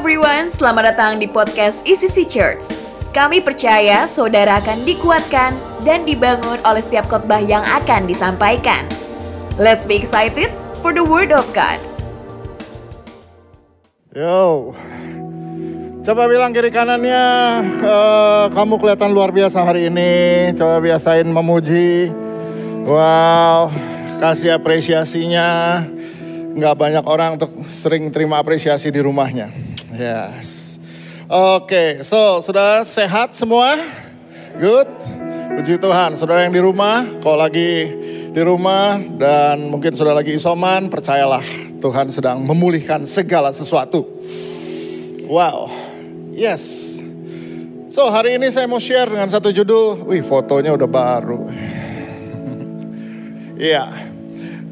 everyone, selamat datang di podcast ECC Church. Kami percaya saudara akan dikuatkan dan dibangun oleh setiap khotbah yang akan disampaikan. Let's be excited for the word of God. Yo, coba bilang kiri kanannya, eh, kamu kelihatan luar biasa hari ini. Coba biasain memuji. Wow, kasih apresiasinya. Nggak banyak orang untuk sering terima apresiasi di rumahnya. Yes. Oke, so sudah sehat semua? Good. Puji Tuhan, saudara yang di rumah, kalau lagi di rumah dan mungkin sudah lagi isoman, percayalah Tuhan sedang memulihkan segala sesuatu. Wow, yes. So hari ini saya mau share dengan satu judul, wih fotonya udah baru. Iya,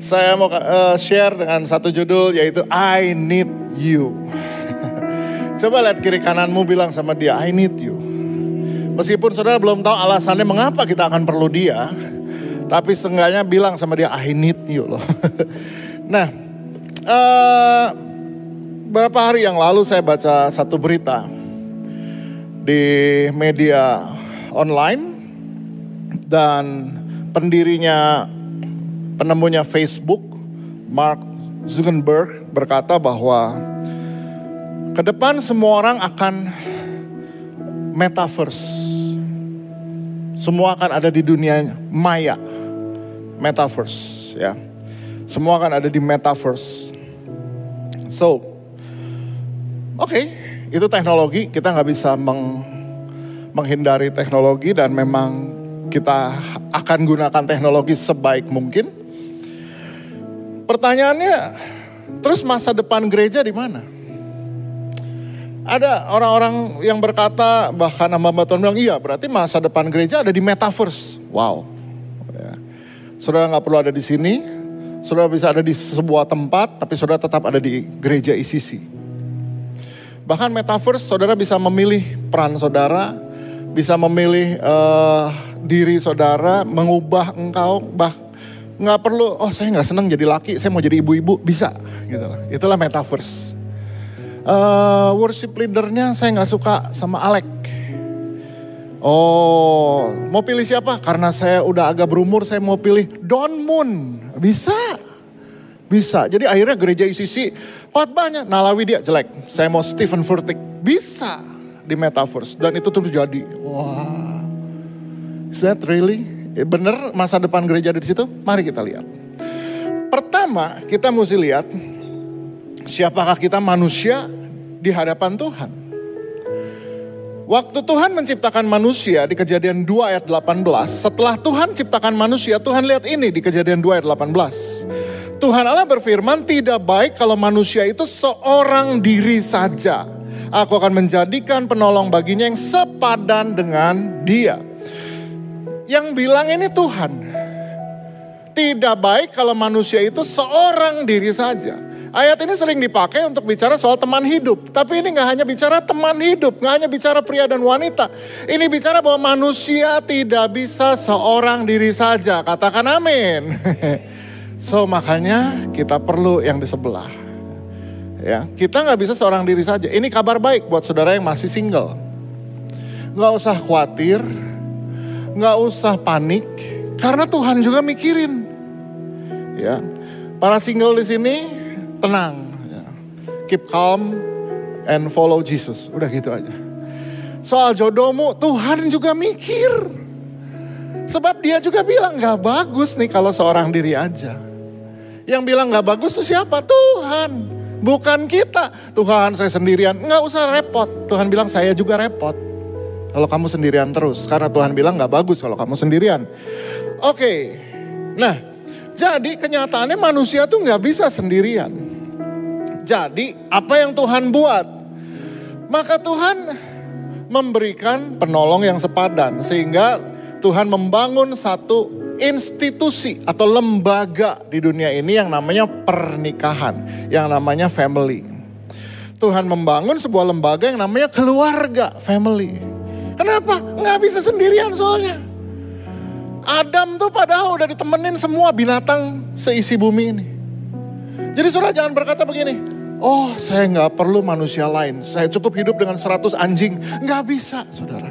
saya mau uh, share dengan satu judul yaitu I Need You. Coba lihat kiri kananmu bilang sama dia, I need you. Meskipun saudara belum tahu alasannya mengapa kita akan perlu dia, tapi seenggaknya bilang sama dia, I need you loh. nah, uh, berapa hari yang lalu saya baca satu berita di media online dan pendirinya, penemunya Facebook, Mark Zuckerberg berkata bahwa ke depan semua orang akan metaverse. Semua akan ada di dunia maya. Metaverse ya. Semua akan ada di metaverse. So, oke, okay, itu teknologi. Kita nggak bisa meng, menghindari teknologi dan memang kita akan gunakan teknologi sebaik mungkin. Pertanyaannya, terus masa depan gereja di mana? Ada orang-orang yang berkata, bahkan nama Tuhan bilang, iya berarti masa depan gereja ada di metaverse. Wow. Ya. Saudara nggak perlu ada di sini, saudara bisa ada di sebuah tempat, tapi saudara tetap ada di gereja ICC. Bahkan metaverse, saudara bisa memilih peran saudara, bisa memilih uh, diri saudara, mengubah engkau, bah nggak perlu, oh saya nggak senang jadi laki, saya mau jadi ibu-ibu, bisa. Gitu lah. Itulah metaverse uh, worship leadernya saya nggak suka sama Alek. Oh, mau pilih siapa? Karena saya udah agak berumur, saya mau pilih Don Moon. Bisa, bisa. Jadi akhirnya gereja ICC khotbahnya Nalawi dia jelek. Saya mau Stephen Furtick. Bisa di metaverse dan itu terjadi. Wah, is that really? Eh, bener masa depan gereja ada di situ? Mari kita lihat. Pertama, kita mesti lihat siapakah kita manusia di hadapan Tuhan. Waktu Tuhan menciptakan manusia di kejadian 2 ayat 18, setelah Tuhan ciptakan manusia, Tuhan lihat ini di kejadian 2 ayat 18. Tuhan Allah berfirman, tidak baik kalau manusia itu seorang diri saja. Aku akan menjadikan penolong baginya yang sepadan dengan dia. Yang bilang ini Tuhan. Tidak baik kalau manusia itu seorang diri saja. Ayat ini sering dipakai untuk bicara soal teman hidup. Tapi ini nggak hanya bicara teman hidup, nggak hanya bicara pria dan wanita. Ini bicara bahwa manusia tidak bisa seorang diri saja. Katakan amin. so makanya kita perlu yang di sebelah. Ya, kita nggak bisa seorang diri saja. Ini kabar baik buat saudara yang masih single. Nggak usah khawatir, nggak usah panik, karena Tuhan juga mikirin. Ya, para single di sini tenang. Ya. Keep calm and follow Jesus. Udah gitu aja. Soal jodohmu Tuhan juga mikir. Sebab dia juga bilang gak bagus nih kalau seorang diri aja. Yang bilang gak bagus itu siapa? Tuhan. Bukan kita. Tuhan saya sendirian. Gak usah repot. Tuhan bilang saya juga repot. Kalau kamu sendirian terus. Karena Tuhan bilang gak bagus kalau kamu sendirian. Oke. Okay. Nah jadi kenyataannya manusia tuh gak bisa sendirian. Jadi apa yang Tuhan buat? Maka Tuhan memberikan penolong yang sepadan. Sehingga Tuhan membangun satu institusi atau lembaga di dunia ini yang namanya pernikahan. Yang namanya family. Tuhan membangun sebuah lembaga yang namanya keluarga, family. Kenapa? Nggak bisa sendirian soalnya. Adam tuh padahal udah ditemenin semua binatang seisi bumi ini. Jadi saudara jangan berkata begini, Oh saya nggak perlu manusia lain. Saya cukup hidup dengan 100 anjing. Nggak bisa saudara.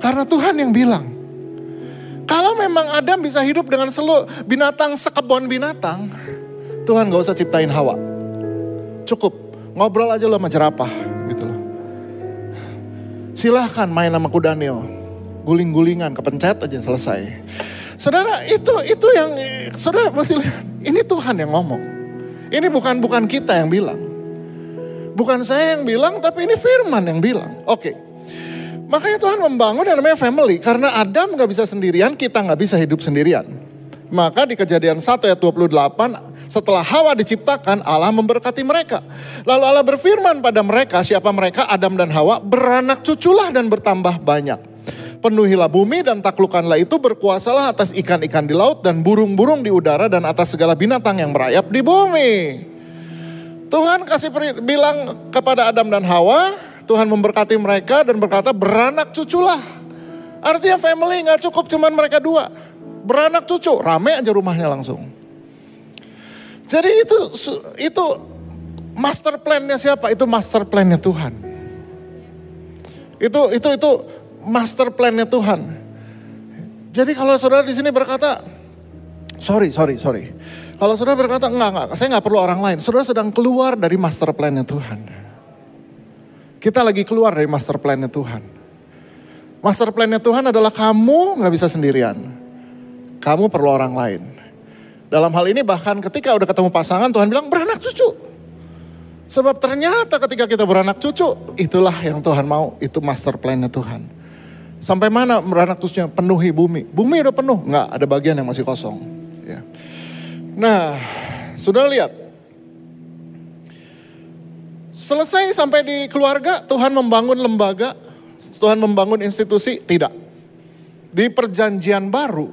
Karena Tuhan yang bilang. Kalau memang Adam bisa hidup dengan seluruh binatang sekebun binatang. Tuhan gak usah ciptain Hawa. Cukup ngobrol aja lo sama jerapah gitu loh. Silahkan main sama kudanil. Guling-gulingan, kepencet aja selesai. Saudara itu itu yang saudara lihat. Ini Tuhan yang ngomong. Ini bukan bukan kita yang bilang. Bukan saya yang bilang, tapi ini firman yang bilang. Oke. Makanya Tuhan membangun yang namanya family. Karena Adam gak bisa sendirian, kita gak bisa hidup sendirian. Maka di kejadian 1 ayat 28, setelah Hawa diciptakan, Allah memberkati mereka. Lalu Allah berfirman pada mereka, siapa mereka? Adam dan Hawa, beranak cuculah dan bertambah banyak. Penuhilah bumi dan taklukkanlah itu, berkuasalah atas ikan-ikan di laut dan burung-burung di udara dan atas segala binatang yang merayap di bumi. Tuhan kasih bilang kepada Adam dan Hawa, Tuhan memberkati mereka dan berkata beranak cuculah. Artinya family nggak cukup cuman mereka dua. Beranak cucu, rame aja rumahnya langsung. Jadi itu itu master plan-nya siapa? Itu master plan-nya Tuhan. Itu itu itu master plan-nya Tuhan. Jadi kalau saudara di sini berkata, sorry, sorry, sorry. Kalau saudara berkata, enggak, enggak, saya enggak perlu orang lain. Saudara sedang keluar dari master plan-nya Tuhan. Kita lagi keluar dari master plan-nya Tuhan. Master plan-nya Tuhan adalah kamu nggak bisa sendirian. Kamu perlu orang lain. Dalam hal ini bahkan ketika udah ketemu pasangan Tuhan bilang beranak cucu. Sebab ternyata ketika kita beranak cucu, itulah yang Tuhan mau. Itu master plan-nya Tuhan. Sampai mana beranak cucunya? Penuhi bumi. Bumi udah penuh. Enggak, ada bagian yang masih kosong. Ya. Nah, sudah lihat. Selesai sampai di keluarga, Tuhan membangun lembaga, Tuhan membangun institusi, tidak. Di perjanjian baru,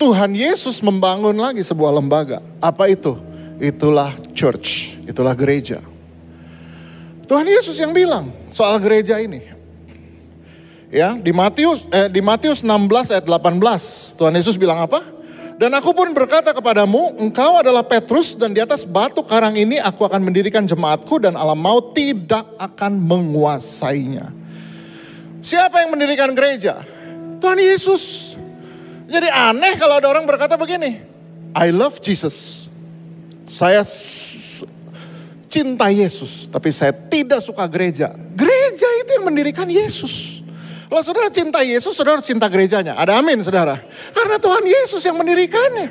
Tuhan Yesus membangun lagi sebuah lembaga. Apa itu? Itulah church, itulah gereja. Tuhan Yesus yang bilang soal gereja ini. Ya, di Matius eh, di Matius 16 ayat 18, Tuhan Yesus bilang apa? Dan aku pun berkata kepadamu, engkau adalah Petrus dan di atas batu karang ini aku akan mendirikan jemaatku dan alam maut tidak akan menguasainya. Siapa yang mendirikan gereja? Tuhan Yesus. Jadi aneh kalau ada orang berkata begini, I love Jesus. Saya cinta Yesus, tapi saya tidak suka gereja. Gereja itu yang mendirikan Yesus. Kalau saudara cinta Yesus, saudara cinta gerejanya. Ada amin saudara. Karena Tuhan Yesus yang mendirikannya.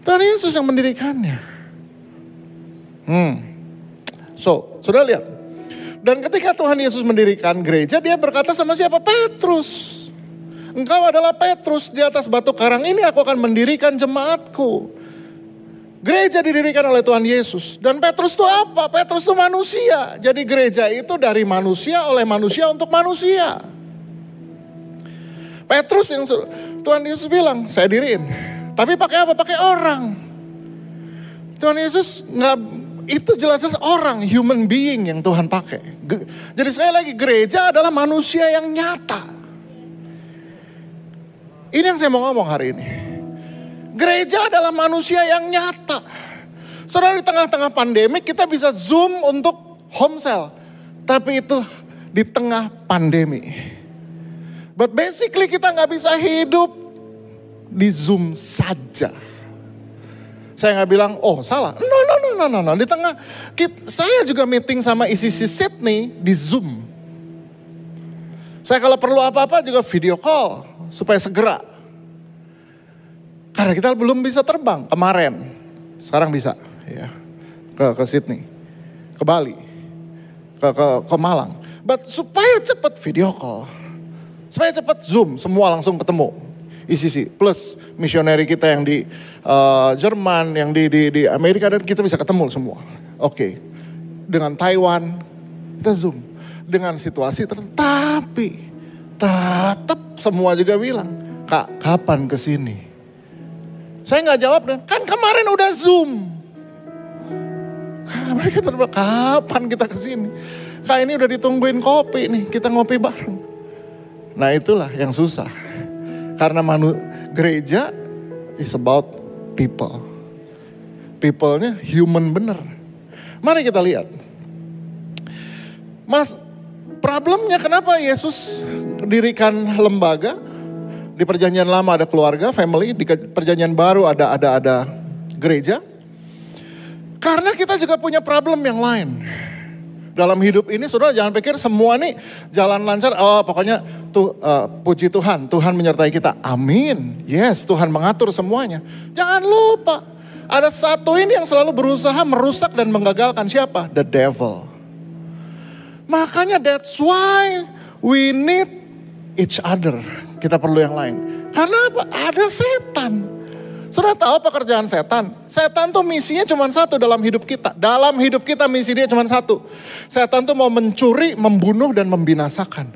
Tuhan Yesus yang mendirikannya. Hmm. So, saudara lihat. Dan ketika Tuhan Yesus mendirikan gereja, dia berkata sama siapa? Petrus. Engkau adalah Petrus di atas batu karang ini aku akan mendirikan jemaatku. Gereja didirikan oleh Tuhan Yesus. Dan Petrus itu apa? Petrus itu manusia. Jadi gereja itu dari manusia oleh manusia untuk manusia. Petrus yang Tuhan Yesus bilang, saya diriin. Tapi pakai apa? Pakai orang. Tuhan Yesus nggak itu jelas-jelas orang, human being yang Tuhan pakai. Jadi sekali lagi gereja adalah manusia yang nyata. Ini yang saya mau ngomong hari ini. Gereja adalah manusia yang nyata. Saudara di tengah-tengah pandemi kita bisa zoom untuk home cell. Tapi itu di tengah pandemi. But basically kita nggak bisa hidup di zoom saja. Saya nggak bilang, oh salah. No, no, no, no, no, no. Di tengah, saya juga meeting sama ICC Sydney di Zoom. Saya kalau perlu apa-apa juga video call supaya segera karena kita belum bisa terbang kemarin. Sekarang bisa ya. Ke ke Sydney, ke Bali, ke ke ke Malang. But supaya cepat video call. Supaya cepat Zoom, semua langsung ketemu. ICC plus misioneri kita yang di uh, Jerman, yang di, di di Amerika dan kita bisa ketemu semua. Oke. Okay. Dengan Taiwan kita Zoom. Dengan situasi tetapi tetap semua juga bilang, "Kak, kapan ke sini?" Saya nggak jawab, kan kemarin udah Zoom. Mereka terbilang, kapan kita ke sini? Kak ini udah ditungguin kopi nih, kita ngopi bareng. Nah itulah yang susah. Karena manu, gereja is about people. people-nya human bener. Mari kita lihat. Mas, problemnya kenapa Yesus dirikan lembaga? Di perjanjian lama ada keluarga, family, di perjanjian baru ada ada ada gereja. Karena kita juga punya problem yang lain. Dalam hidup ini saudara jangan pikir semua nih jalan lancar. Oh pokoknya tuh uh, puji Tuhan, Tuhan menyertai kita. Amin. Yes, Tuhan mengatur semuanya. Jangan lupa ada satu ini yang selalu berusaha merusak dan menggagalkan siapa? The devil. Makanya that's why we need each other. Kita perlu yang lain. Karena apa? Ada setan. Sudah tahu pekerjaan setan? Setan tuh misinya cuma satu dalam hidup kita. Dalam hidup kita misi dia cuma satu. Setan tuh mau mencuri, membunuh, dan membinasakan.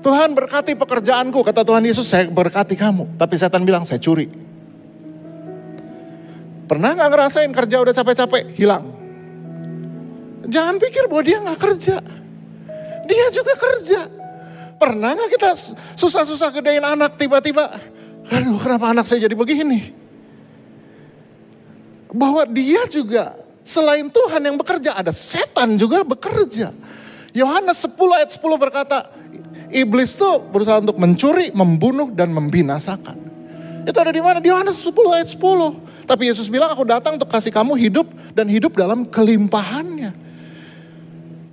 Tuhan berkati pekerjaanku, kata Tuhan Yesus, saya berkati kamu. Tapi setan bilang, saya curi. Pernah gak ngerasain kerja udah capek-capek, hilang. Jangan pikir bahwa dia gak kerja. Dia juga kerja. Pernah gak kita susah-susah gedein anak tiba-tiba aduh kenapa anak saya jadi begini? Bahwa dia juga selain Tuhan yang bekerja, ada setan juga bekerja. Yohanes 10 ayat 10 berkata, iblis itu berusaha untuk mencuri, membunuh, dan membinasakan. Itu ada di mana? Di Yohanes 10 ayat 10. Tapi Yesus bilang, aku datang untuk kasih kamu hidup dan hidup dalam kelimpahannya.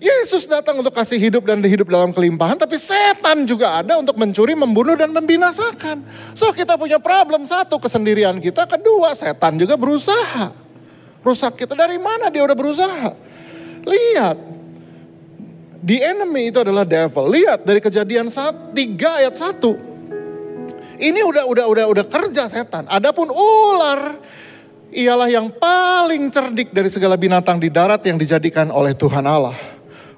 Yesus datang untuk kasih hidup dan hidup dalam kelimpahan, tapi setan juga ada untuk mencuri, membunuh, dan membinasakan. So kita punya problem satu, kesendirian kita. Kedua, setan juga berusaha. Rusak kita dari mana dia udah berusaha. Lihat, the enemy itu adalah devil. Lihat dari kejadian 3 ayat 1. Ini udah udah udah udah kerja setan. Adapun ular ialah yang paling cerdik dari segala binatang di darat yang dijadikan oleh Tuhan Allah.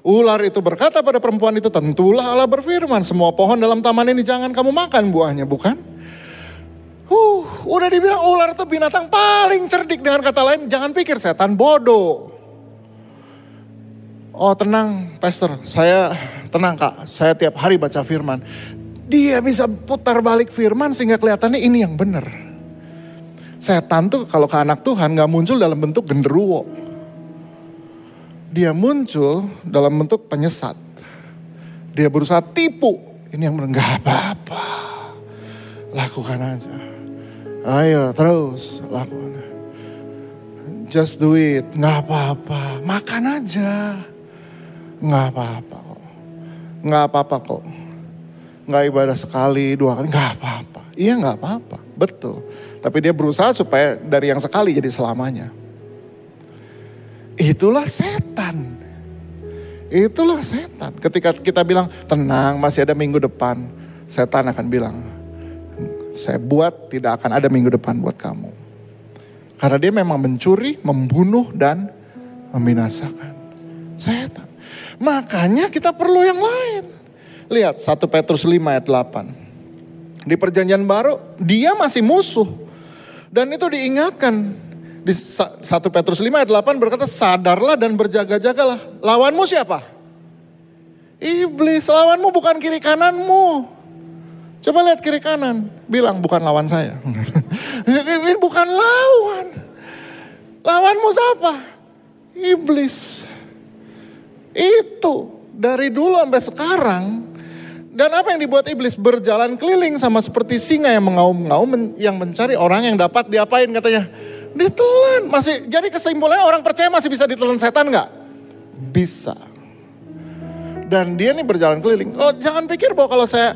Ular itu berkata pada perempuan itu, tentulah Allah berfirman, semua pohon dalam taman ini jangan kamu makan buahnya, bukan? Huh, udah dibilang ular itu binatang paling cerdik dengan kata lain, jangan pikir setan bodoh. Oh tenang pastor, saya tenang kak, saya tiap hari baca firman. Dia bisa putar balik firman sehingga kelihatannya ini yang benar. Setan tuh kalau ke anak Tuhan gak muncul dalam bentuk genderuwo dia muncul dalam bentuk penyesat. Dia berusaha tipu. Ini yang enggak apa-apa. Lakukan aja. Ayo terus lakukan. Just do it. Nggak apa-apa. Makan aja. Nggak apa-apa kok. Nggak apa-apa kok. Nggak ibadah sekali, dua kali. Nggak apa-apa. Iya nggak apa-apa. Betul. Tapi dia berusaha supaya dari yang sekali jadi selamanya. Itulah setan. Itulah setan. Ketika kita bilang tenang masih ada minggu depan. Setan akan bilang saya buat tidak akan ada minggu depan buat kamu. Karena dia memang mencuri, membunuh dan membinasakan. Setan. Makanya kita perlu yang lain. Lihat 1 Petrus 5 ayat 8. Di perjanjian baru dia masih musuh. Dan itu diingatkan di 1 Petrus 5 ayat 8 berkata sadarlah dan berjaga-jagalah. Lawanmu siapa? Iblis, lawanmu bukan kiri kananmu. Coba lihat kiri kanan, bilang bukan lawan saya. Ini bukan lawan. Lawanmu siapa? Iblis. Itu dari dulu sampai sekarang dan apa yang dibuat iblis berjalan keliling sama seperti singa yang mengaum-ngaum yang mencari orang yang dapat diapain katanya. Ditelan. Masih jadi kesimpulannya orang percaya masih bisa ditelan setan nggak? Bisa. Dan dia nih berjalan keliling. Oh jangan pikir bahwa kalau saya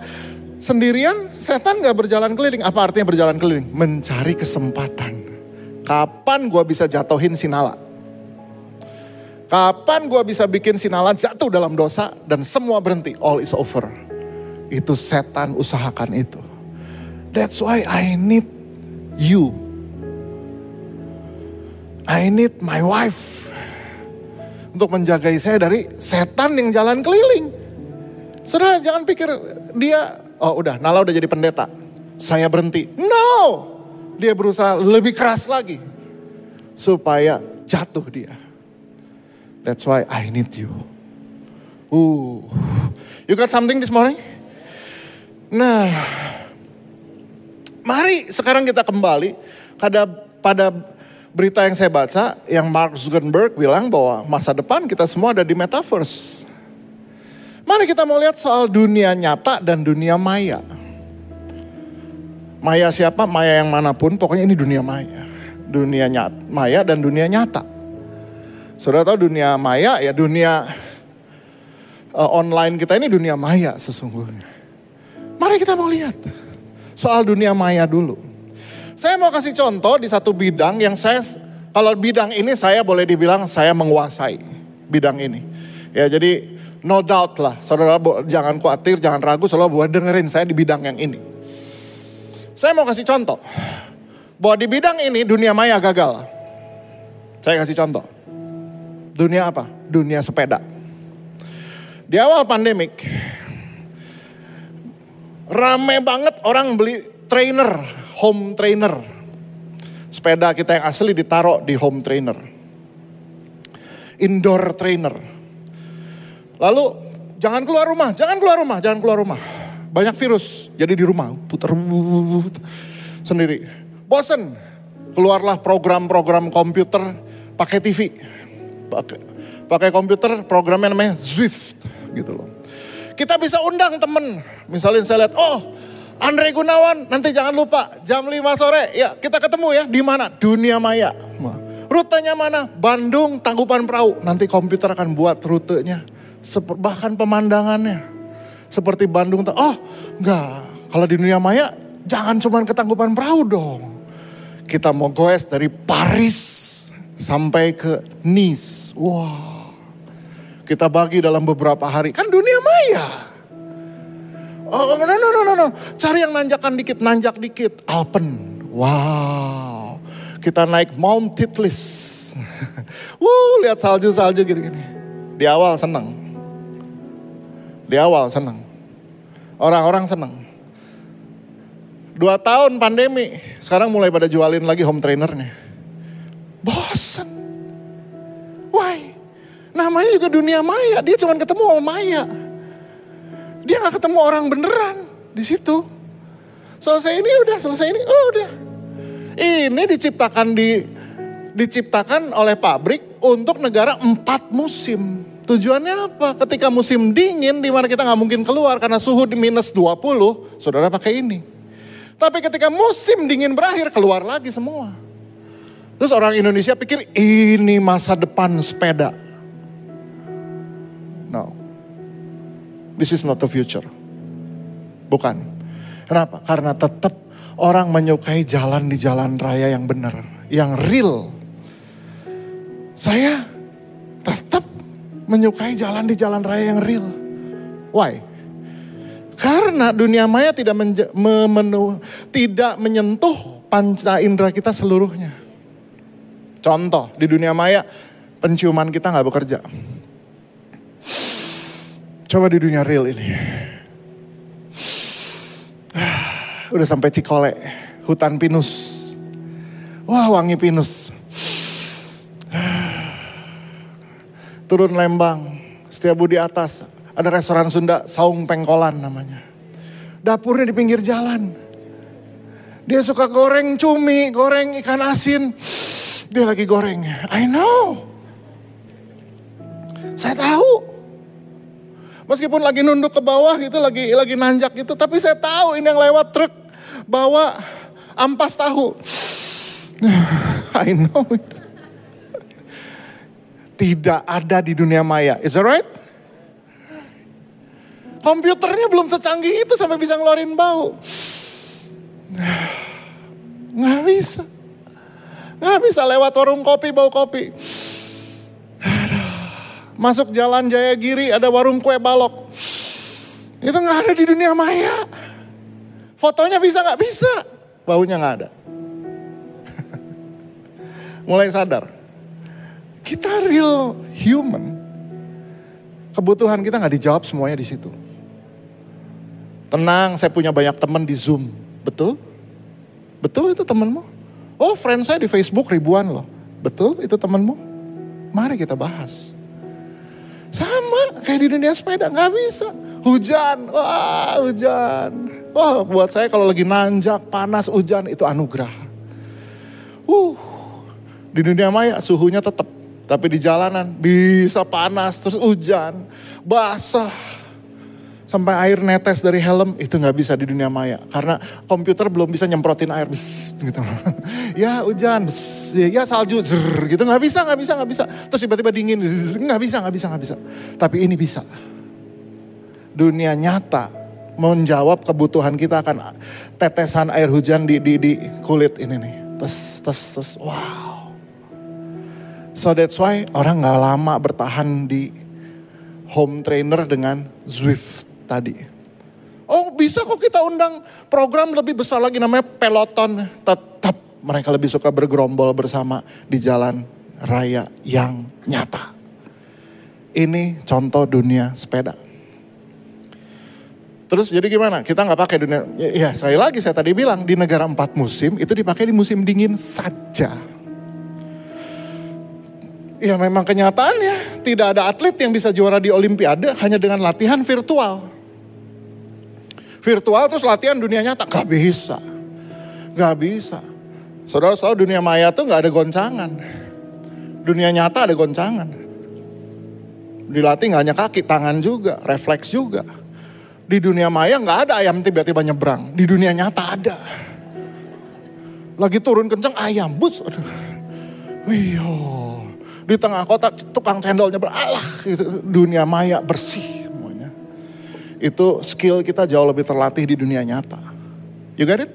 sendirian setan nggak berjalan keliling. Apa artinya berjalan keliling? Mencari kesempatan. Kapan gue bisa jatuhin sinala? Kapan gue bisa bikin sinala jatuh dalam dosa dan semua berhenti? All is over. Itu setan usahakan itu. That's why I need you I need my wife. Untuk menjagai saya dari setan yang jalan keliling. Saudara jangan pikir dia, oh udah Nala udah jadi pendeta. Saya berhenti. No. Dia berusaha lebih keras lagi. Supaya jatuh dia. That's why I need you. Uh, you got something this morning? Nah, mari sekarang kita kembali pada pada berita yang saya baca, yang Mark Zuckerberg bilang bahwa masa depan kita semua ada di metaverse. Mari kita mau lihat soal dunia nyata dan dunia maya. Maya siapa? Maya yang mana pun, pokoknya ini dunia maya. Dunia nyata, maya dan dunia nyata. Sudah tahu dunia maya ya dunia uh, online kita ini dunia maya sesungguhnya. Mari kita mau lihat soal dunia maya dulu. Saya mau kasih contoh di satu bidang yang saya, kalau bidang ini saya boleh dibilang saya menguasai bidang ini. Ya jadi no doubt lah, saudara jangan khawatir, jangan ragu, saudara buat dengerin saya di bidang yang ini. Saya mau kasih contoh, bahwa di bidang ini dunia maya gagal. Saya kasih contoh. Dunia apa? Dunia sepeda. Di awal pandemik, rame banget orang beli trainer home trainer. Sepeda kita yang asli ditaruh di home trainer. Indoor trainer. Lalu jangan keluar rumah, jangan keluar rumah, jangan keluar rumah. Banyak virus, jadi di rumah putar sendiri. Bosen, keluarlah program-program komputer pakai TV. Pakai, pakai komputer programnya namanya Zwift gitu loh. Kita bisa undang temen, misalnya saya lihat, oh Andre Gunawan, nanti jangan lupa jam 5 sore ya kita ketemu ya di mana? Dunia Maya. Rutenya mana? Bandung, Tangkuban Perahu. Nanti komputer akan buat rutenya. Bahkan pemandangannya. Seperti Bandung. Oh enggak, kalau di dunia maya jangan cuma ke Tangkuban Perahu dong. Kita mau goes dari Paris sampai ke Nice. Wah, kita bagi dalam beberapa hari. Kan dunia maya. Oh, no, no, no, no, no. Cari yang nanjakan dikit, nanjak dikit. Alpen. Wow. Kita naik Mount Titlis. Wuh, lihat salju-salju gini-gini. Di awal senang. Di awal senang. Orang-orang senang. Dua tahun pandemi, sekarang mulai pada jualin lagi home trainernya. Bosan. Why? Namanya juga dunia maya, dia cuma ketemu sama maya. Dia nggak ketemu orang beneran di situ. Selesai ini udah, selesai ini, oh udah. Ini diciptakan di diciptakan oleh pabrik untuk negara empat musim. Tujuannya apa? Ketika musim dingin di mana kita nggak mungkin keluar karena suhu di minus 20, saudara pakai ini. Tapi ketika musim dingin berakhir keluar lagi semua. Terus orang Indonesia pikir ini masa depan sepeda. This is not the future. Bukan. Kenapa? Karena tetap orang menyukai jalan di jalan raya yang benar, yang real. Saya tetap menyukai jalan di jalan raya yang real. Why? Karena dunia maya tidak tidak menyentuh panca indera kita seluruhnya. Contoh di dunia maya penciuman kita nggak bekerja. Coba di dunia real ini. Udah sampai Cikole, hutan pinus. Wah wangi pinus. Turun Lembang, setiap di atas. Ada restoran Sunda, Saung Pengkolan namanya. Dapurnya di pinggir jalan. Dia suka goreng cumi, goreng ikan asin. Dia lagi goreng. I know. Saya tahu. Meskipun lagi nunduk ke bawah gitu, lagi lagi nanjak gitu, tapi saya tahu ini yang lewat truk bawa ampas tahu. I know it. Tidak ada di dunia maya. Is that right? Komputernya belum secanggih itu sampai bisa ngeluarin bau. Nggak bisa. Nggak bisa lewat warung kopi bau kopi. Masuk jalan Jaya Giri ada warung kue balok. Itu nggak ada di dunia maya. Fotonya bisa nggak bisa, baunya nggak ada. Mulai sadar, kita real human. Kebutuhan kita nggak dijawab semuanya di situ. Tenang, saya punya banyak teman di Zoom. Betul? Betul itu temanmu? Oh, friend saya di Facebook ribuan loh. Betul itu temanmu? Mari kita bahas. Sama kayak di dunia sepeda nggak bisa. Hujan, wah hujan. Wah buat saya kalau lagi nanjak, panas, hujan itu anugerah. Uh, Di dunia maya suhunya tetap. Tapi di jalanan bisa panas, terus hujan, basah. Sampai air netes dari helm itu nggak bisa di dunia maya. Karena komputer belum bisa nyemprotin air. Bss, gitu. ya hujan, bss, ya salju, zer, gitu nggak bisa, nggak bisa, nggak bisa. Terus tiba-tiba dingin, nggak bisa, nggak bisa, nggak bisa. Tapi ini bisa. Dunia nyata menjawab kebutuhan kita akan tetesan air hujan di, di, di kulit ini nih. Tes, tes, tes, wow. So that's why orang nggak lama bertahan di home trainer dengan Zwift tadi. Oh bisa kok kita undang program lebih besar lagi namanya peloton. Tetap mereka lebih suka bergerombol bersama di jalan raya yang nyata. Ini contoh dunia sepeda. Terus jadi gimana? Kita nggak pakai dunia. Ya sekali lagi saya tadi bilang di negara empat musim itu dipakai di musim dingin saja. Ya memang kenyataannya tidak ada atlet yang bisa juara di Olimpiade hanya dengan latihan virtual. Virtual terus latihan dunia nyata gak bisa, gak bisa. Saudara-saudara dunia maya tuh gak ada goncangan. Dunia nyata ada goncangan. Dilatih gak hanya kaki, tangan juga, refleks juga. Di dunia maya gak ada ayam tiba-tiba nyebrang. Di dunia nyata ada. Lagi turun kencang ayam, bus. Aduh. Wih, di tengah kota tukang cendolnya beralah gitu. dunia maya bersih. Itu skill kita jauh lebih terlatih di dunia nyata. You get it?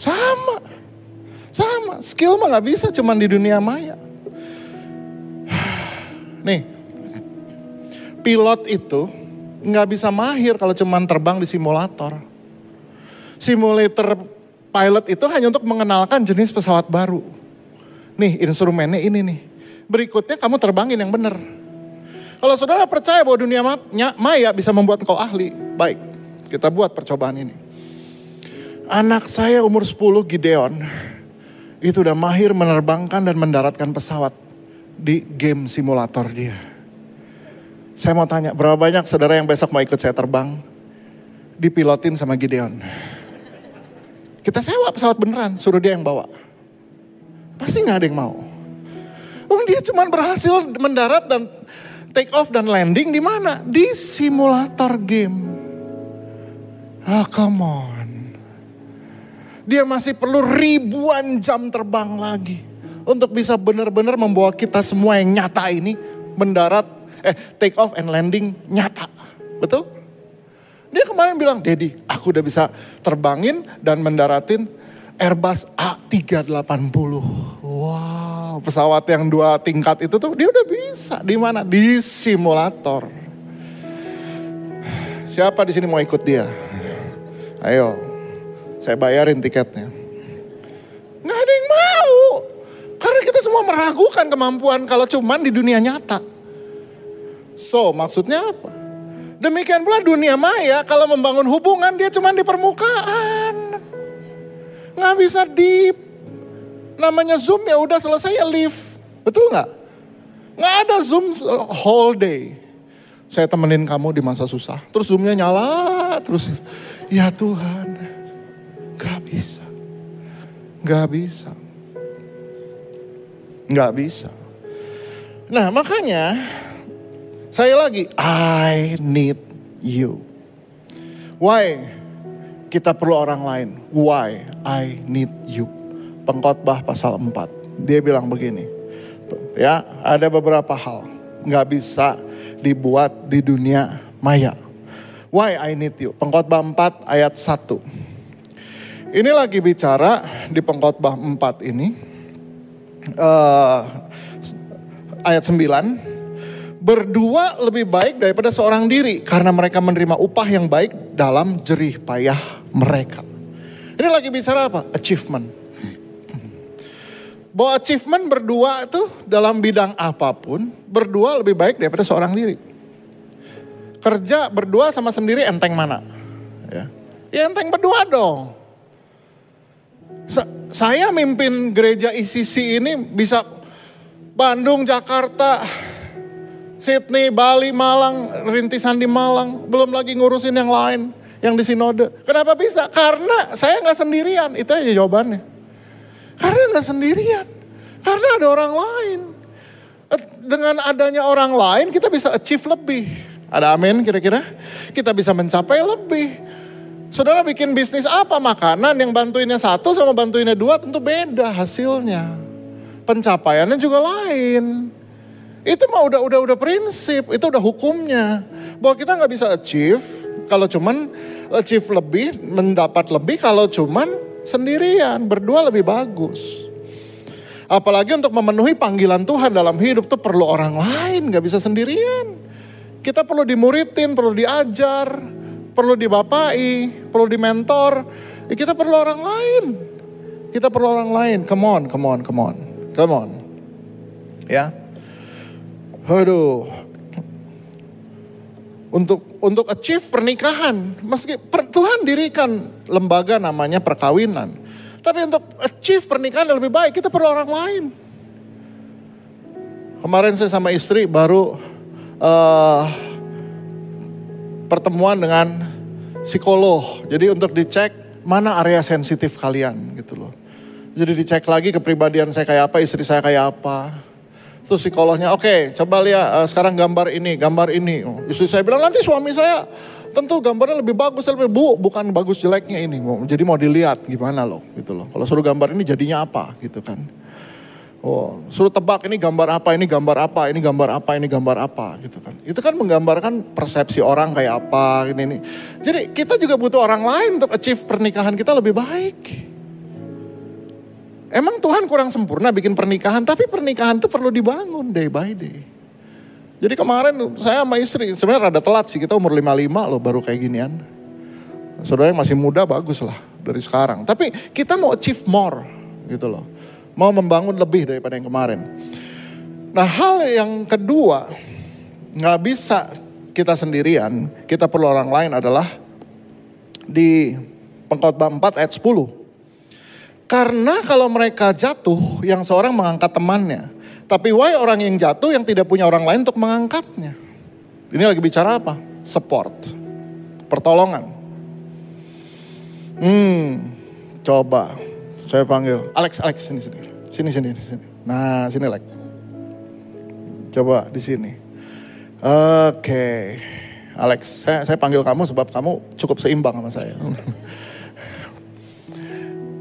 Sama. Sama. Skill mah gak bisa cuman di dunia maya. Nih. Pilot itu nggak bisa mahir kalau cuman terbang di simulator. Simulator pilot itu hanya untuk mengenalkan jenis pesawat baru Nih instrumennya ini nih. Berikutnya kamu terbangin yang benar. Kalau saudara percaya bahwa dunia maya bisa membuat engkau ahli, baik. Kita buat percobaan ini. Anak saya umur 10 Gideon, itu udah mahir menerbangkan dan mendaratkan pesawat di game simulator dia. Saya mau tanya, berapa banyak saudara yang besok mau ikut saya terbang? Dipilotin sama Gideon. Kita sewa pesawat beneran, suruh dia yang bawa. Pasti nggak ada yang mau. Oh dia cuma berhasil mendarat dan take off dan landing di mana? Di simulator game. Oh, come on. Dia masih perlu ribuan jam terbang lagi untuk bisa benar-benar membawa kita semua yang nyata ini mendarat, eh take off and landing nyata. Betul? Dia kemarin bilang, Dedi, aku udah bisa terbangin dan mendaratin Airbus A380. Wow, pesawat yang dua tingkat itu tuh dia udah bisa. Di mana? Di simulator. Siapa di sini mau ikut dia? Ayo, saya bayarin tiketnya. Nggak ada yang mau. Karena kita semua meragukan kemampuan kalau cuman di dunia nyata. So, maksudnya apa? Demikian pula dunia maya kalau membangun hubungan dia cuma di permukaan. Nggak bisa deep. Namanya Zoom ya udah selesai ya leave. Betul nggak? Nggak ada Zoom whole day. Saya temenin kamu di masa susah. Terus Zoomnya nyala terus. Ya Tuhan. Gak bisa. Gak bisa. Gak bisa. Nah makanya saya lagi I need you. Why? kita perlu orang lain. Why I need you. Pengkhotbah pasal 4. Dia bilang begini. Ya, ada beberapa hal nggak bisa dibuat di dunia maya. Why I need you. Pengkhotbah 4 ayat 1. Ini lagi bicara di pengkhotbah 4 ini. Uh, ayat 9 berdua lebih baik daripada seorang diri karena mereka menerima upah yang baik dalam jerih payah mereka. Ini lagi bicara apa? Achievement. Bahwa achievement berdua itu dalam bidang apa pun, berdua lebih baik daripada seorang diri. Kerja berdua sama sendiri enteng mana? Ya, ya enteng berdua dong. Sa saya mimpin gereja ICC ini bisa Bandung, Jakarta, Sydney, Bali, Malang, rintisan di Malang, belum lagi ngurusin yang lain, yang di sinode. Kenapa bisa? Karena saya nggak sendirian, itu aja jawabannya. Karena nggak sendirian. Karena ada orang lain. Eh, dengan adanya orang lain kita bisa achieve lebih. Ada amin kira-kira? Kita bisa mencapai lebih. Saudara bikin bisnis apa makanan yang bantuinnya satu sama bantuinnya dua tentu beda hasilnya. Pencapaiannya juga lain. Itu mah udah udah udah prinsip, itu udah hukumnya. Bahwa kita nggak bisa achieve kalau cuman achieve lebih, mendapat lebih kalau cuman sendirian, berdua lebih bagus. Apalagi untuk memenuhi panggilan Tuhan dalam hidup tuh perlu orang lain, nggak bisa sendirian. Kita perlu dimuridin, perlu diajar, perlu dibapai, perlu dimentor. Ya kita perlu orang lain. Kita perlu orang lain. Come on, come on, come on. Come on. Ya. Aduh. Untuk untuk achieve pernikahan, meski per, Tuhan dirikan lembaga namanya perkawinan. Tapi untuk achieve pernikahan yang lebih baik, kita perlu orang lain. Kemarin saya sama istri baru uh, pertemuan dengan psikolog. Jadi untuk dicek mana area sensitif kalian gitu loh. Jadi dicek lagi kepribadian saya kayak apa, istri saya kayak apa. Terus psikolognya, oke okay, coba lihat uh, sekarang gambar ini, gambar ini. Istri saya bilang nanti suami saya tentu gambarnya lebih bagus, lebih bu, bukan bagus jeleknya ini. Jadi mau dilihat gimana loh gitu loh. Kalau suruh gambar ini jadinya apa gitu kan. Oh, suruh tebak ini gambar apa, ini gambar apa, ini gambar apa, ini gambar apa gitu kan. Itu kan menggambarkan persepsi orang kayak apa ini ini. Jadi kita juga butuh orang lain untuk achieve pernikahan kita lebih baik. Emang Tuhan kurang sempurna bikin pernikahan, tapi pernikahan itu perlu dibangun day by day. Jadi kemarin saya sama istri, sebenarnya rada telat sih, kita umur 55 loh baru kayak ginian. Saudara yang masih muda bagus lah dari sekarang. Tapi kita mau achieve more gitu loh mau membangun lebih daripada yang kemarin. Nah hal yang kedua, nggak bisa kita sendirian, kita perlu orang lain adalah di pengkhotbah 4 ayat 10. Karena kalau mereka jatuh, yang seorang mengangkat temannya. Tapi why orang yang jatuh yang tidak punya orang lain untuk mengangkatnya? Ini lagi bicara apa? Support. Pertolongan. Hmm, coba saya panggil, Alex, Alex, sini, sini. Sini, sini, sini. Nah, sini, Alex. Coba di sini. Oke. Okay. Alex, saya, saya panggil kamu sebab kamu cukup seimbang sama saya.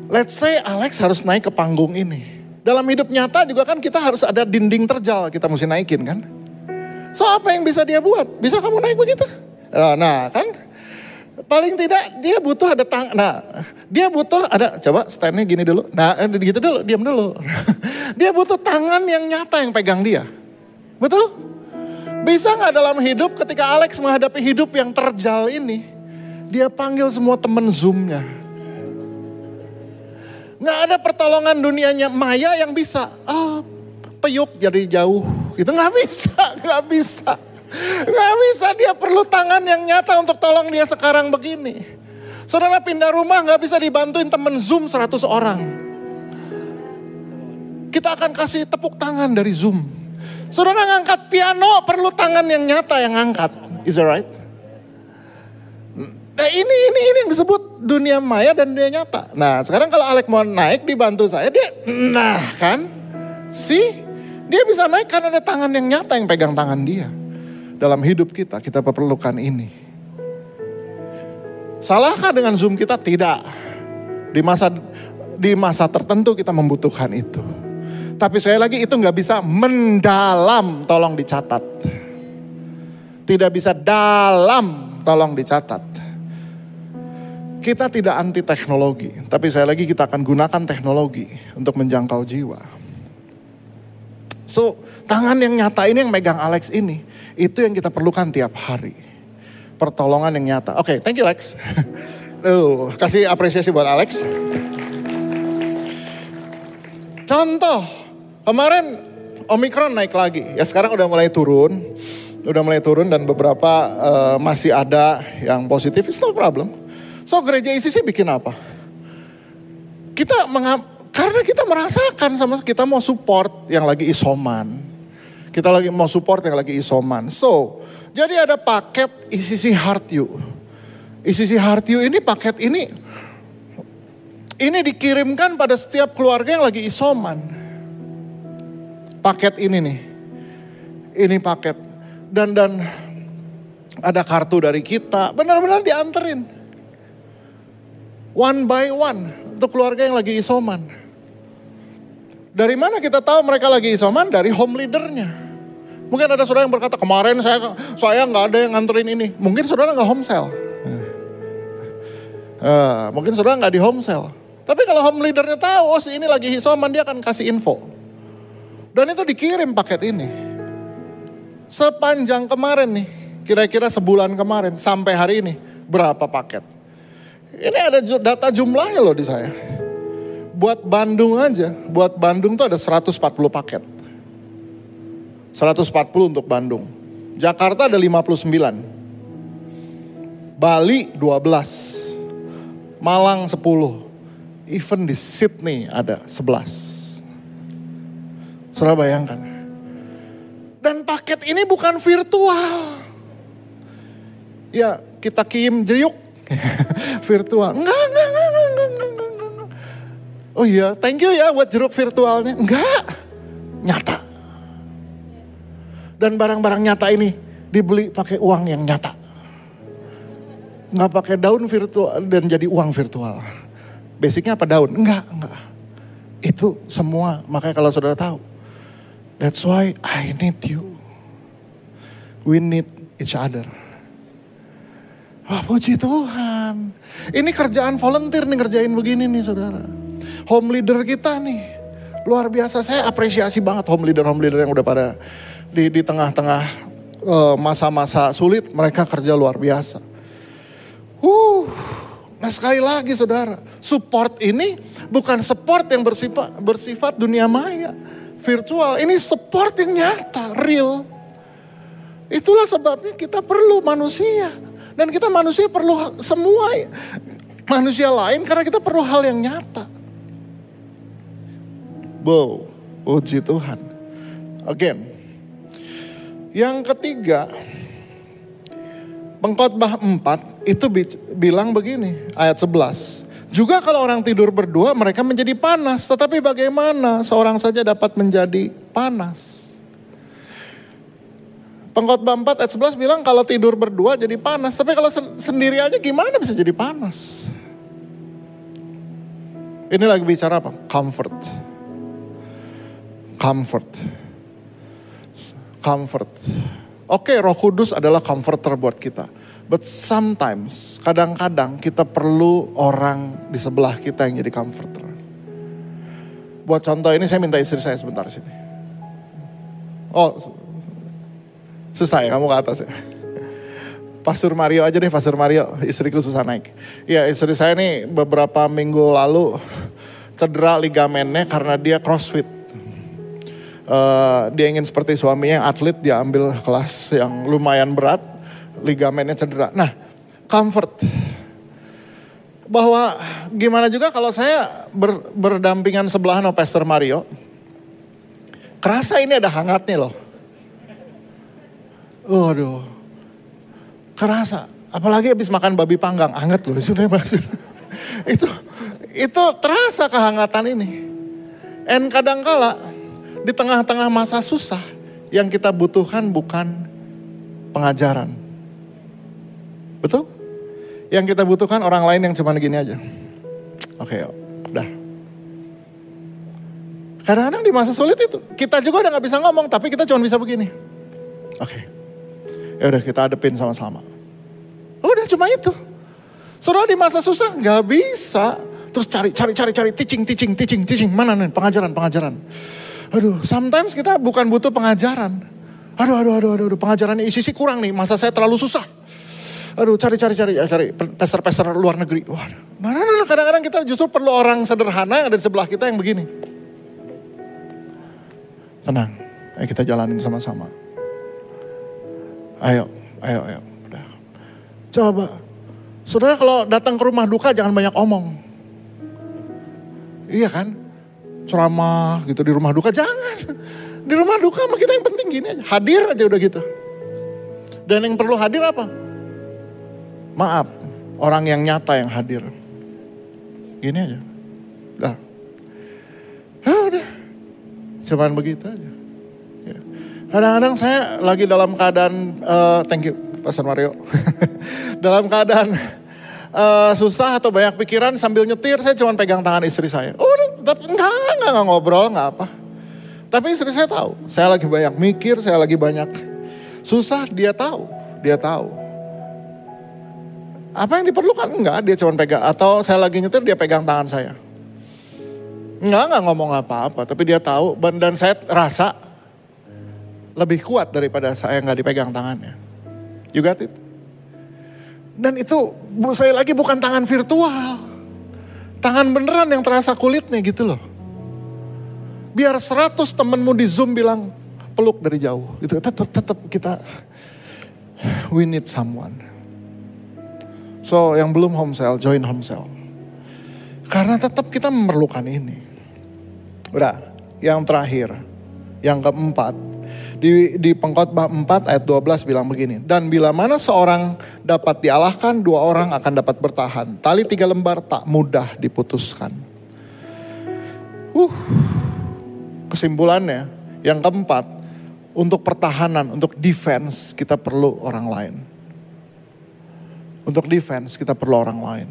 Let's say Alex harus naik ke panggung ini. Dalam hidup nyata juga kan kita harus ada dinding terjal kita mesti naikin kan. So apa yang bisa dia buat? Bisa kamu naik begitu? Nah kan paling tidak dia butuh ada tang. Nah dia butuh ada, coba standnya gini dulu. Nah eh, gitu dulu, diam dulu. dia butuh tangan yang nyata yang pegang dia. Betul? Bisa nggak dalam hidup ketika Alex menghadapi hidup yang terjal ini. Dia panggil semua temen zoomnya. Nggak ada pertolongan dunianya Maya yang bisa. Ah, peyuk jadi jauh. Itu nggak bisa, nggak bisa. Nggak bisa, dia perlu tangan yang nyata untuk tolong dia sekarang begini. Saudara pindah rumah nggak bisa dibantuin temen Zoom 100 orang. Kita akan kasih tepuk tangan dari Zoom. Saudara ngangkat piano perlu tangan yang nyata yang ngangkat. Is that right? Nah ini ini ini yang disebut dunia maya dan dunia nyata. Nah sekarang kalau Alek mau naik dibantu saya dia, nah kan, sih dia bisa naik karena ada tangan yang nyata yang pegang tangan dia. Dalam hidup kita kita perlukan ini. Salahkah dengan Zoom kita? Tidak. Di masa di masa tertentu kita membutuhkan itu. Tapi saya lagi itu nggak bisa mendalam, tolong dicatat. Tidak bisa dalam, tolong dicatat. Kita tidak anti teknologi, tapi saya lagi kita akan gunakan teknologi untuk menjangkau jiwa. So, tangan yang nyata ini yang megang Alex ini, itu yang kita perlukan tiap hari pertolongan yang nyata. Oke, okay, thank you Lex. Tuh, kasih apresiasi buat Alex. Contoh, kemarin Omikron naik lagi. Ya sekarang udah mulai turun. Udah mulai turun dan beberapa uh, masih ada yang positif. It's no problem. So gereja ICC bikin apa? Kita karena kita merasakan sama kita mau support yang lagi isoman. Kita lagi mau support yang lagi isoman. So, jadi ada paket ICC Heart You. ICC Heart You ini paket ini ini dikirimkan pada setiap keluarga yang lagi isoman. paket ini nih. Ini paket. Dan dan ada kartu dari kita, benar-benar dianterin. One by one untuk keluarga yang lagi isoman. Dari mana kita tahu mereka lagi isoman? Dari home leadernya. Mungkin ada saudara yang berkata, kemarin saya saya nggak ada yang nganterin ini. Mungkin saudara nggak home sale. Uh, mungkin saudara nggak di home sale. Tapi kalau home leadernya tahu, oh si ini lagi isoman, dia akan kasih info. Dan itu dikirim paket ini. Sepanjang kemarin nih, kira-kira sebulan kemarin sampai hari ini, berapa paket? Ini ada data jumlahnya loh di saya. Buat Bandung aja, buat Bandung tuh ada 140 paket. 140 untuk Bandung. Jakarta ada 59. Bali 12. Malang 10. Even di Sydney ada 11. Saudara bayangkan. Dan paket ini bukan virtual. Ya kita kim jeyuk virtual. Enggak, enggak, enggak, enggak, enggak, enggak, enggak. Oh iya, thank you ya buat jeruk virtualnya. Enggak, nyata. Dan barang-barang nyata ini dibeli pakai uang yang nyata. Enggak pakai daun virtual dan jadi uang virtual. Basicnya apa daun? Enggak, enggak. Itu semua, makanya kalau saudara tahu. That's why I need you. We need each other. Wah puji Tuhan. Ini kerjaan volunteer nih ngerjain begini nih saudara. Home leader kita nih. Luar biasa saya apresiasi banget home leader home leader yang udah pada di di tengah-tengah uh, masa-masa sulit mereka kerja luar biasa. Uh, nah sekali lagi saudara, support ini bukan support yang bersifat bersifat dunia maya, virtual. Ini support yang nyata, real. Itulah sebabnya kita perlu manusia. Dan kita manusia perlu semua manusia lain karena kita perlu hal yang nyata. Wow, puji Tuhan. Again. Yang ketiga, pengkhotbah 4 itu bilang begini, ayat 11. Juga kalau orang tidur berdua mereka menjadi panas, tetapi bagaimana seorang saja dapat menjadi panas? Pengkhotbah 4 ayat 11 bilang kalau tidur berdua jadi panas. Tapi kalau sendiri aja gimana bisa jadi panas? Ini lagi bicara apa? Comfort. Comfort. Comfort. Oke roh kudus adalah comforter buat kita. But sometimes, kadang-kadang kita perlu orang di sebelah kita yang jadi comforter. Buat contoh ini saya minta istri saya sebentar sini. Oh, Susah ya kamu ke atas ya. Pastor Mario aja deh, Pastor Mario, istriku susah naik. Iya istri saya nih beberapa minggu lalu cedera ligamennya karena dia crossfit. Uh, dia ingin seperti suaminya yang atlet, dia ambil kelas yang lumayan berat, ligamennya cedera. Nah, comfort. Bahwa gimana juga kalau saya ber, berdampingan sebelahan sama Pastor Mario, kerasa ini ada hangatnya loh Waduh, kerasa. Apalagi habis makan babi panggang, anget loh. Sudah itu itu terasa kehangatan ini. Dan kadangkala di tengah-tengah masa susah yang kita butuhkan bukan pengajaran. Betul? Yang kita butuhkan orang lain yang cuma gini aja. Oke, okay, udah. Kadang-kadang di masa sulit itu, kita juga udah gak bisa ngomong, tapi kita cuma bisa begini. Oke. Okay. Ya udah kita hadepin sama-sama. Udah cuma itu. Saudara di masa susah nggak bisa. Terus cari, cari, cari, cari, teaching, teaching, teaching, teaching. Mana nih pengajaran, pengajaran. Aduh, sometimes kita bukan butuh pengajaran. Aduh, aduh, aduh, aduh, aduh pengajarannya isi sih kurang nih. Masa saya terlalu susah. Aduh, cari, cari, cari, ya, cari peser-peser luar negeri. Wah, nah, nah, nah, kadang-kadang kita justru perlu orang sederhana yang ada di sebelah kita yang begini. Tenang, ayo kita jalanin sama-sama. Ayo, ayo, ayo. Udah. Coba. Saudara kalau datang ke rumah duka jangan banyak omong. Iya kan? Ceramah gitu di rumah duka. Jangan. Di rumah duka sama kita yang penting gini aja. Hadir aja udah gitu. Dan yang perlu hadir apa? Maaf. Orang yang nyata yang hadir. Gini aja. Udah. Ah, udah. Cuman begitu aja. Kadang-kadang saya lagi dalam keadaan, uh, thank you Pastor Mario. dalam keadaan uh, susah atau banyak pikiran sambil nyetir, saya cuma pegang tangan istri saya. Oh, enggak, enggak, enggak, enggak ngobrol, enggak apa. Tapi istri saya tahu, saya lagi banyak mikir, saya lagi banyak susah, dia tahu, dia tahu. Apa yang diperlukan? Enggak, dia cuma pegang. Atau saya lagi nyetir, dia pegang tangan saya. Enggak, enggak ngomong apa-apa, tapi dia tahu. Dan saya rasa lebih kuat daripada saya nggak dipegang tangannya. You got it? Dan itu saya lagi bukan tangan virtual. Tangan beneran yang terasa kulitnya gitu loh. Biar seratus temenmu di Zoom bilang peluk dari jauh. Gitu. Tetap, tetap kita we need someone. So yang belum home cell, join home cell. Karena tetap kita memerlukan ini. Udah, yang terakhir, yang keempat, di, di pengkhotbah 4 ayat 12 bilang begini. Dan bila mana seorang dapat dialahkan, dua orang akan dapat bertahan. Tali tiga lembar tak mudah diputuskan. Uh, kesimpulannya yang keempat, untuk pertahanan, untuk defense kita perlu orang lain. Untuk defense kita perlu orang lain.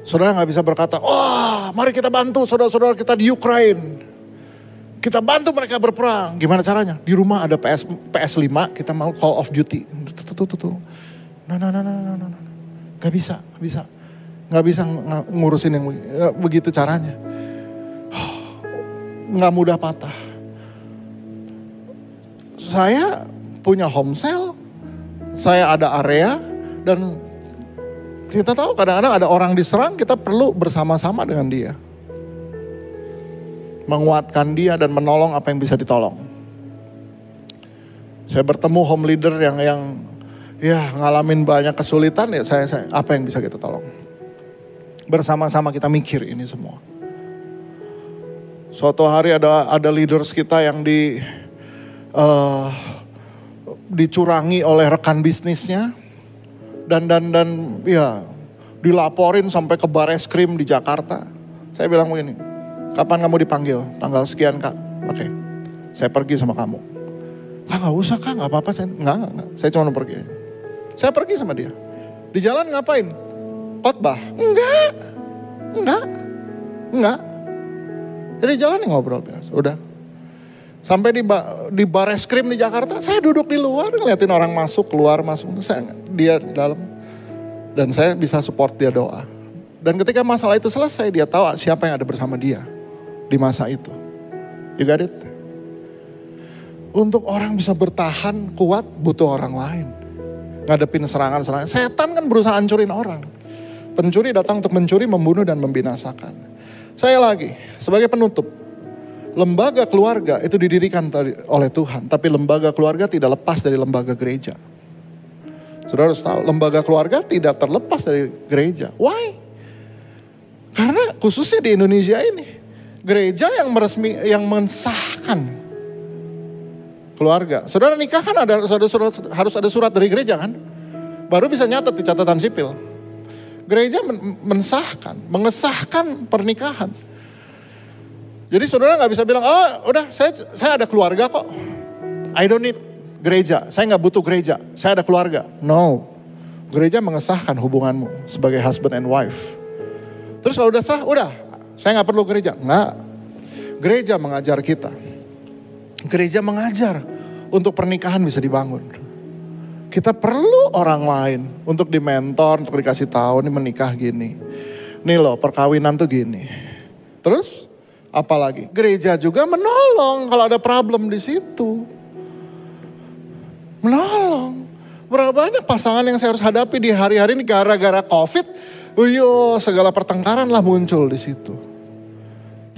Saudara nggak bisa berkata, wah mari kita bantu saudara-saudara kita di Ukraine. Kita bantu mereka berperang. Gimana caranya? Di rumah ada PS PS5, kita mau Call of Duty. Tuh, tuh, tuh, tuh. Nah, nah, nah, nah, nah, nah. Gak bisa, gak bisa. Gak bisa ngurusin yang begitu caranya. Gak mudah patah. Saya punya home cell, saya ada area, dan kita tahu kadang-kadang ada orang diserang, kita perlu bersama-sama dengan dia menguatkan dia dan menolong apa yang bisa ditolong. Saya bertemu home leader yang yang ya ngalamin banyak kesulitan ya saya, saya apa yang bisa kita tolong. Bersama-sama kita mikir ini semua. Suatu hari ada ada leaders kita yang di uh, dicurangi oleh rekan bisnisnya dan dan dan ya dilaporin sampai ke bares krim di Jakarta. Saya bilang begini, Kapan kamu dipanggil? Tanggal sekian kak. Oke, okay. saya pergi sama kamu. Kak gak usah kak, gak apa-apa. Saya, enggak, enggak. Saya cuma pergi. Saya pergi sama dia. Di jalan ngapain? Khotbah? Enggak. Enggak. Enggak. Jadi jalan ngobrol biasa. Udah. Sampai di, di bar es krim di Jakarta, saya duduk di luar ngeliatin orang masuk, keluar, masuk. Saya, dia di dalam. Dan saya bisa support dia doa. Dan ketika masalah itu selesai, dia tahu siapa yang ada bersama dia di masa itu. You got it? Untuk orang bisa bertahan kuat butuh orang lain. Ngadepin serangan-serangan. Setan kan berusaha hancurin orang. Pencuri datang untuk mencuri, membunuh, dan membinasakan. Saya lagi, sebagai penutup. Lembaga keluarga itu didirikan oleh Tuhan. Tapi lembaga keluarga tidak lepas dari lembaga gereja. Saudara harus tahu, lembaga keluarga tidak terlepas dari gereja. Why? Karena khususnya di Indonesia ini gereja yang meresmi yang mensahkan keluarga. Saudara nikah kan ada ada surat, harus ada surat dari gereja kan? Baru bisa nyatet di catatan sipil. Gereja men, mensahkan, mengesahkan pernikahan. Jadi saudara nggak bisa bilang, oh udah saya saya ada keluarga kok. I don't need gereja, saya nggak butuh gereja, saya ada keluarga. No, gereja mengesahkan hubunganmu sebagai husband and wife. Terus kalau udah sah, udah saya nggak perlu gereja. Nggak. Gereja mengajar kita. Gereja mengajar untuk pernikahan bisa dibangun. Kita perlu orang lain untuk dimentor, untuk dikasih tahu nih menikah gini. Nih loh perkawinan tuh gini. Terus apalagi gereja juga menolong kalau ada problem di situ. Menolong. Berapa banyak pasangan yang saya harus hadapi di hari-hari ini gara-gara covid. Uyo segala pertengkaran lah muncul di situ.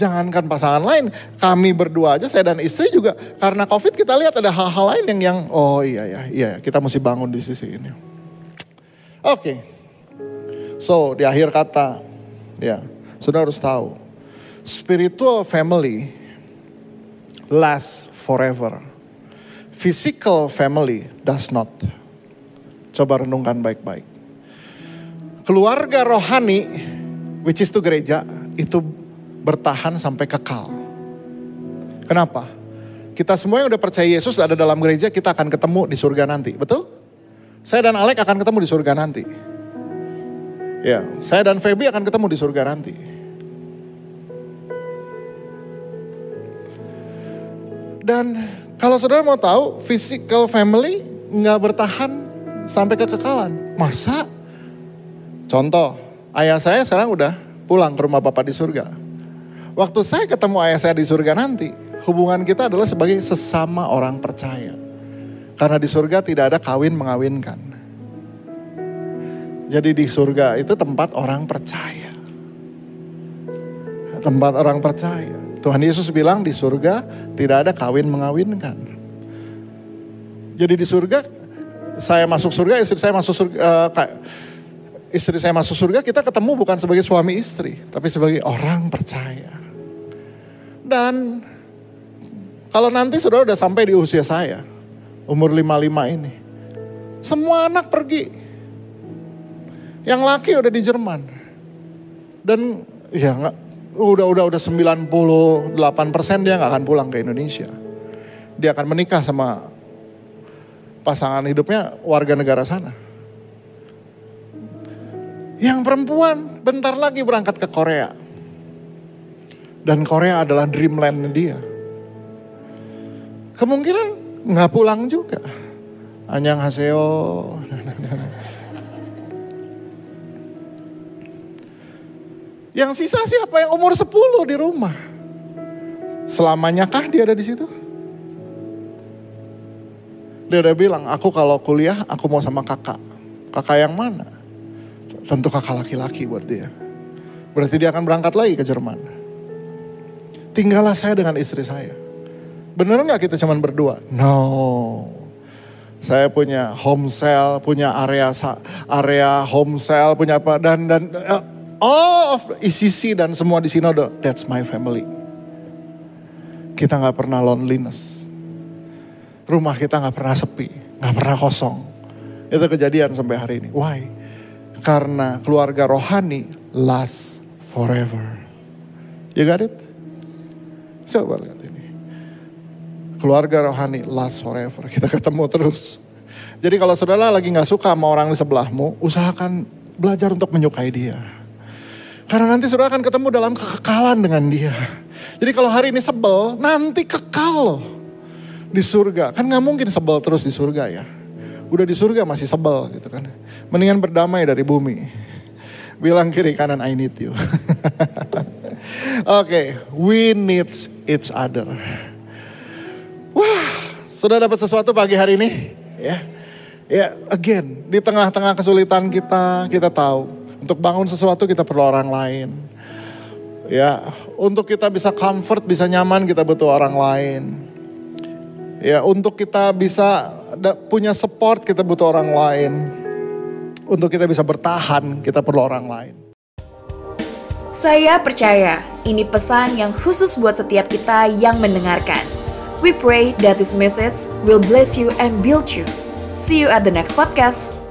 Jangankan pasangan lain, kami berdua aja, saya dan istri juga karena COVID kita lihat ada hal-hal lain yang yang oh iya ya, iya kita mesti bangun di sisi ini. Oke, okay. so di akhir kata, ya, sudah harus tahu, spiritual family last forever. Physical family does not. Coba renungkan baik-baik. Keluarga rohani, which is to gereja, itu bertahan sampai kekal. Kenapa? Kita semua yang udah percaya Yesus ada dalam gereja, kita akan ketemu di surga nanti. Betul? Saya dan Alek akan ketemu di surga nanti. Ya, saya dan Feby akan ketemu di surga nanti. Dan kalau saudara mau tahu, physical family nggak bertahan sampai kekekalan. Masa? Contoh, ayah saya sekarang udah pulang ke rumah Bapak di surga. Waktu saya ketemu ayah saya di surga nanti, hubungan kita adalah sebagai sesama orang percaya. Karena di surga tidak ada kawin mengawinkan. Jadi di surga itu tempat orang percaya. Tempat orang percaya. Tuhan Yesus bilang di surga tidak ada kawin mengawinkan. Jadi di surga saya masuk surga, istri saya masuk surga, uh, istri saya masuk surga, kita ketemu bukan sebagai suami istri, tapi sebagai orang percaya. Dan kalau nanti sudah udah sampai di usia saya, umur 55 ini, semua anak pergi. Yang laki udah di Jerman. Dan ya nggak udah udah udah 98 persen dia nggak akan pulang ke Indonesia. Dia akan menikah sama pasangan hidupnya warga negara sana. Yang perempuan bentar lagi berangkat ke Korea. Dan Korea adalah dreamland dia. Kemungkinan nggak pulang juga. Anyang Haseo. Yang sisa siapa yang umur 10 di rumah? Selamanya kah dia ada di situ? Dia udah bilang, aku kalau kuliah aku mau sama kakak. Kakak yang mana? Tentu kakak laki-laki buat dia. Berarti dia akan berangkat lagi ke Jerman. Tinggallah saya dengan istri saya. Bener nggak kita cuman berdua? No. Saya punya home cell, punya area area home cell, punya apa dan dan uh, all of ICC dan semua di Sinodo, that's my family. Kita nggak pernah loneliness. Rumah kita nggak pernah sepi, nggak pernah kosong. Itu kejadian sampai hari ini. Why? Karena keluarga rohani last forever. You got it? Coba lihat ini. Keluarga rohani last forever. Kita ketemu terus. Jadi kalau saudara lagi nggak suka sama orang di sebelahmu, usahakan belajar untuk menyukai dia. Karena nanti saudara akan ketemu dalam kekekalan dengan dia. Jadi kalau hari ini sebel, nanti kekal di surga. Kan nggak mungkin sebel terus di surga ya. Udah di surga masih sebel gitu kan. Mendingan berdamai dari bumi. Bilang kiri kanan I need you. Okay, we need each other. Wah, sudah dapat sesuatu pagi hari ini? Ya, ya again di tengah-tengah kesulitan kita, kita tahu untuk bangun sesuatu kita perlu orang lain. Ya, untuk kita bisa comfort, bisa nyaman kita butuh orang lain. Ya, untuk kita bisa punya support kita butuh orang lain. Untuk kita bisa bertahan kita perlu orang lain. Saya percaya ini pesan yang khusus buat setiap kita yang mendengarkan. We pray that this message will bless you and build you. See you at the next podcast.